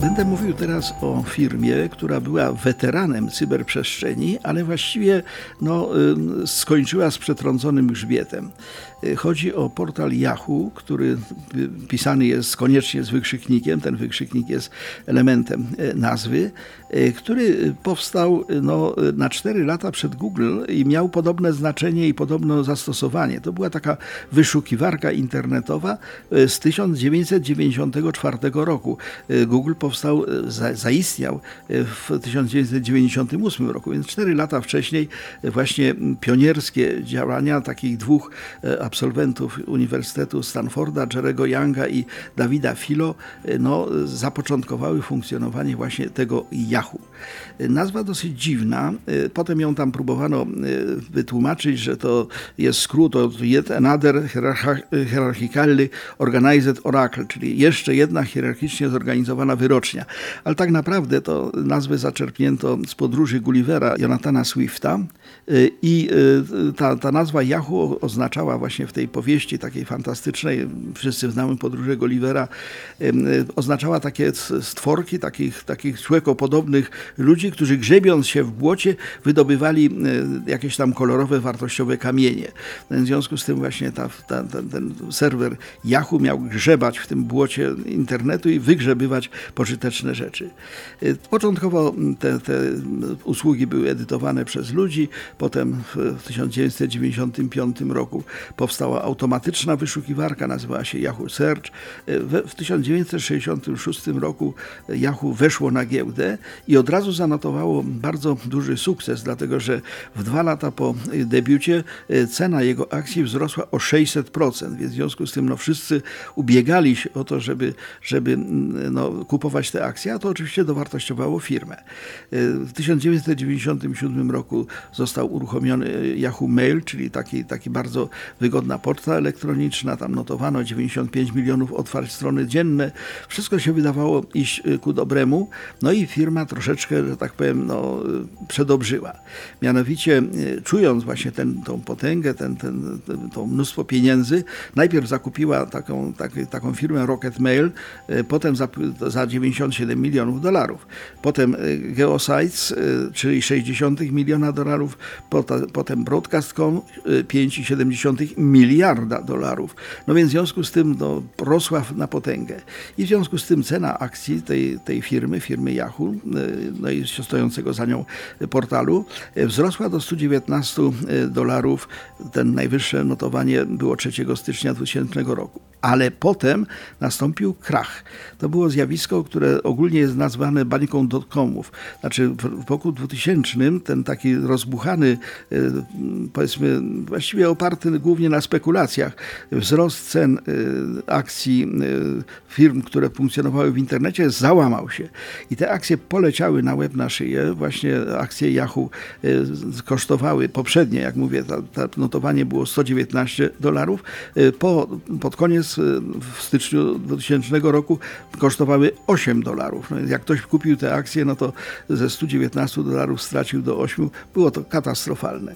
Będę mówił teraz o firmie, która była weteranem cyberprzestrzeni, ale właściwie no, y, skończyła z przetrąconym grzbietem. Y, chodzi o portal Yahoo, który pisany jest koniecznie z wykrzyknikiem. Ten wykrzyknik jest elementem y, nazwy, który powstał no, na 4 lata przed Google i miał podobne znaczenie i podobne zastosowanie. To była taka wyszukiwarka internetowa z 1994 roku. Google za, zaistniał w 1998 roku, więc 4 lata wcześniej właśnie pionierskie działania takich dwóch absolwentów Uniwersytetu Stanforda, Jerego Younga i Dawida Filo, no, zapoczątkowały funkcjonowanie właśnie tego Yahoo. Nazwa dosyć dziwna, potem ją tam próbowano wytłumaczyć, że to jest skrót od Yet Another Organized Oracle, czyli jeszcze jedna hierarchicznie zorganizowana wyrocznia. Ale tak naprawdę to nazwę zaczerpnięto z podróży Gullivera Jonathana Swifta i ta, ta nazwa Yahoo oznaczała właśnie w tej powieści takiej fantastycznej, wszyscy znamy podróże Gullivera, oznaczała takie stworki, takich, takich człowiekopodobnych ludzi, którzy grzebiąc się w błocie wydobywali jakieś tam kolorowe, wartościowe kamienie. W związku z tym właśnie ta, ta, ten, ten serwer Yahoo miał grzebać w tym błocie internetu i wygrzebywać pożyteczne rzeczy. Początkowo te, te usługi były edytowane przez ludzi, potem w 1995 roku powstała automatyczna wyszukiwarka, nazywała się Yahoo Search. W 1966 roku Yahoo weszło na giełdę i od razu zanotowało bardzo duży sukces, dlatego że w dwa lata po debiucie cena jego akcji wzrosła o 600%, więc w związku z tym no, wszyscy ubiegali się o to, żeby, żeby no, kupować te akcje, a to oczywiście dowartościowało firmę. W 1997 roku został uruchomiony Yahoo Mail, czyli taki, taki bardzo wygodna poczta elektroniczna, tam notowano 95 milionów otwarć strony dzienne. Wszystko się wydawało iść ku dobremu, no i firma troszeczkę, że tak powiem, no, przedobrzyła. Mianowicie, czując właśnie ten, tą potęgę, ten, ten, to mnóstwo pieniędzy, najpierw zakupiła taką, tak, taką firmę Rocket Mail, potem za, za 97 milionów dolarów. Potem Geosites, czyli 60 miliona dolarów, potem Broadcast.com 5,7 miliarda dolarów. No więc w związku z tym no, rosła na potęgę. I w związku z tym cena akcji tej, tej firmy, firmy Yahoo, no i stojącego za nią portalu, wzrosła do 119 dolarów. Ten najwyższe notowanie było 3 stycznia 2000 roku. Ale potem nastąpił krach. To było zjawisko, które ogólnie jest nazwane bańką dotcomów. Znaczy w roku 2000 ten taki rozbuchany, powiedzmy, właściwie oparty głównie na spekulacjach, wzrost cen akcji firm, które funkcjonowały w internecie, załamał się. I te akcje poleciały na łeb na szyję. Właśnie akcje Yahoo kosztowały poprzednie, jak mówię, to notowanie było 119 dolarów. Po, pod koniec w styczniu 2000 roku kosztowały 8 dolarów. No, jak ktoś kupił te akcje, no to ze 119 dolarów stracił do 8. Było to katastrofalne.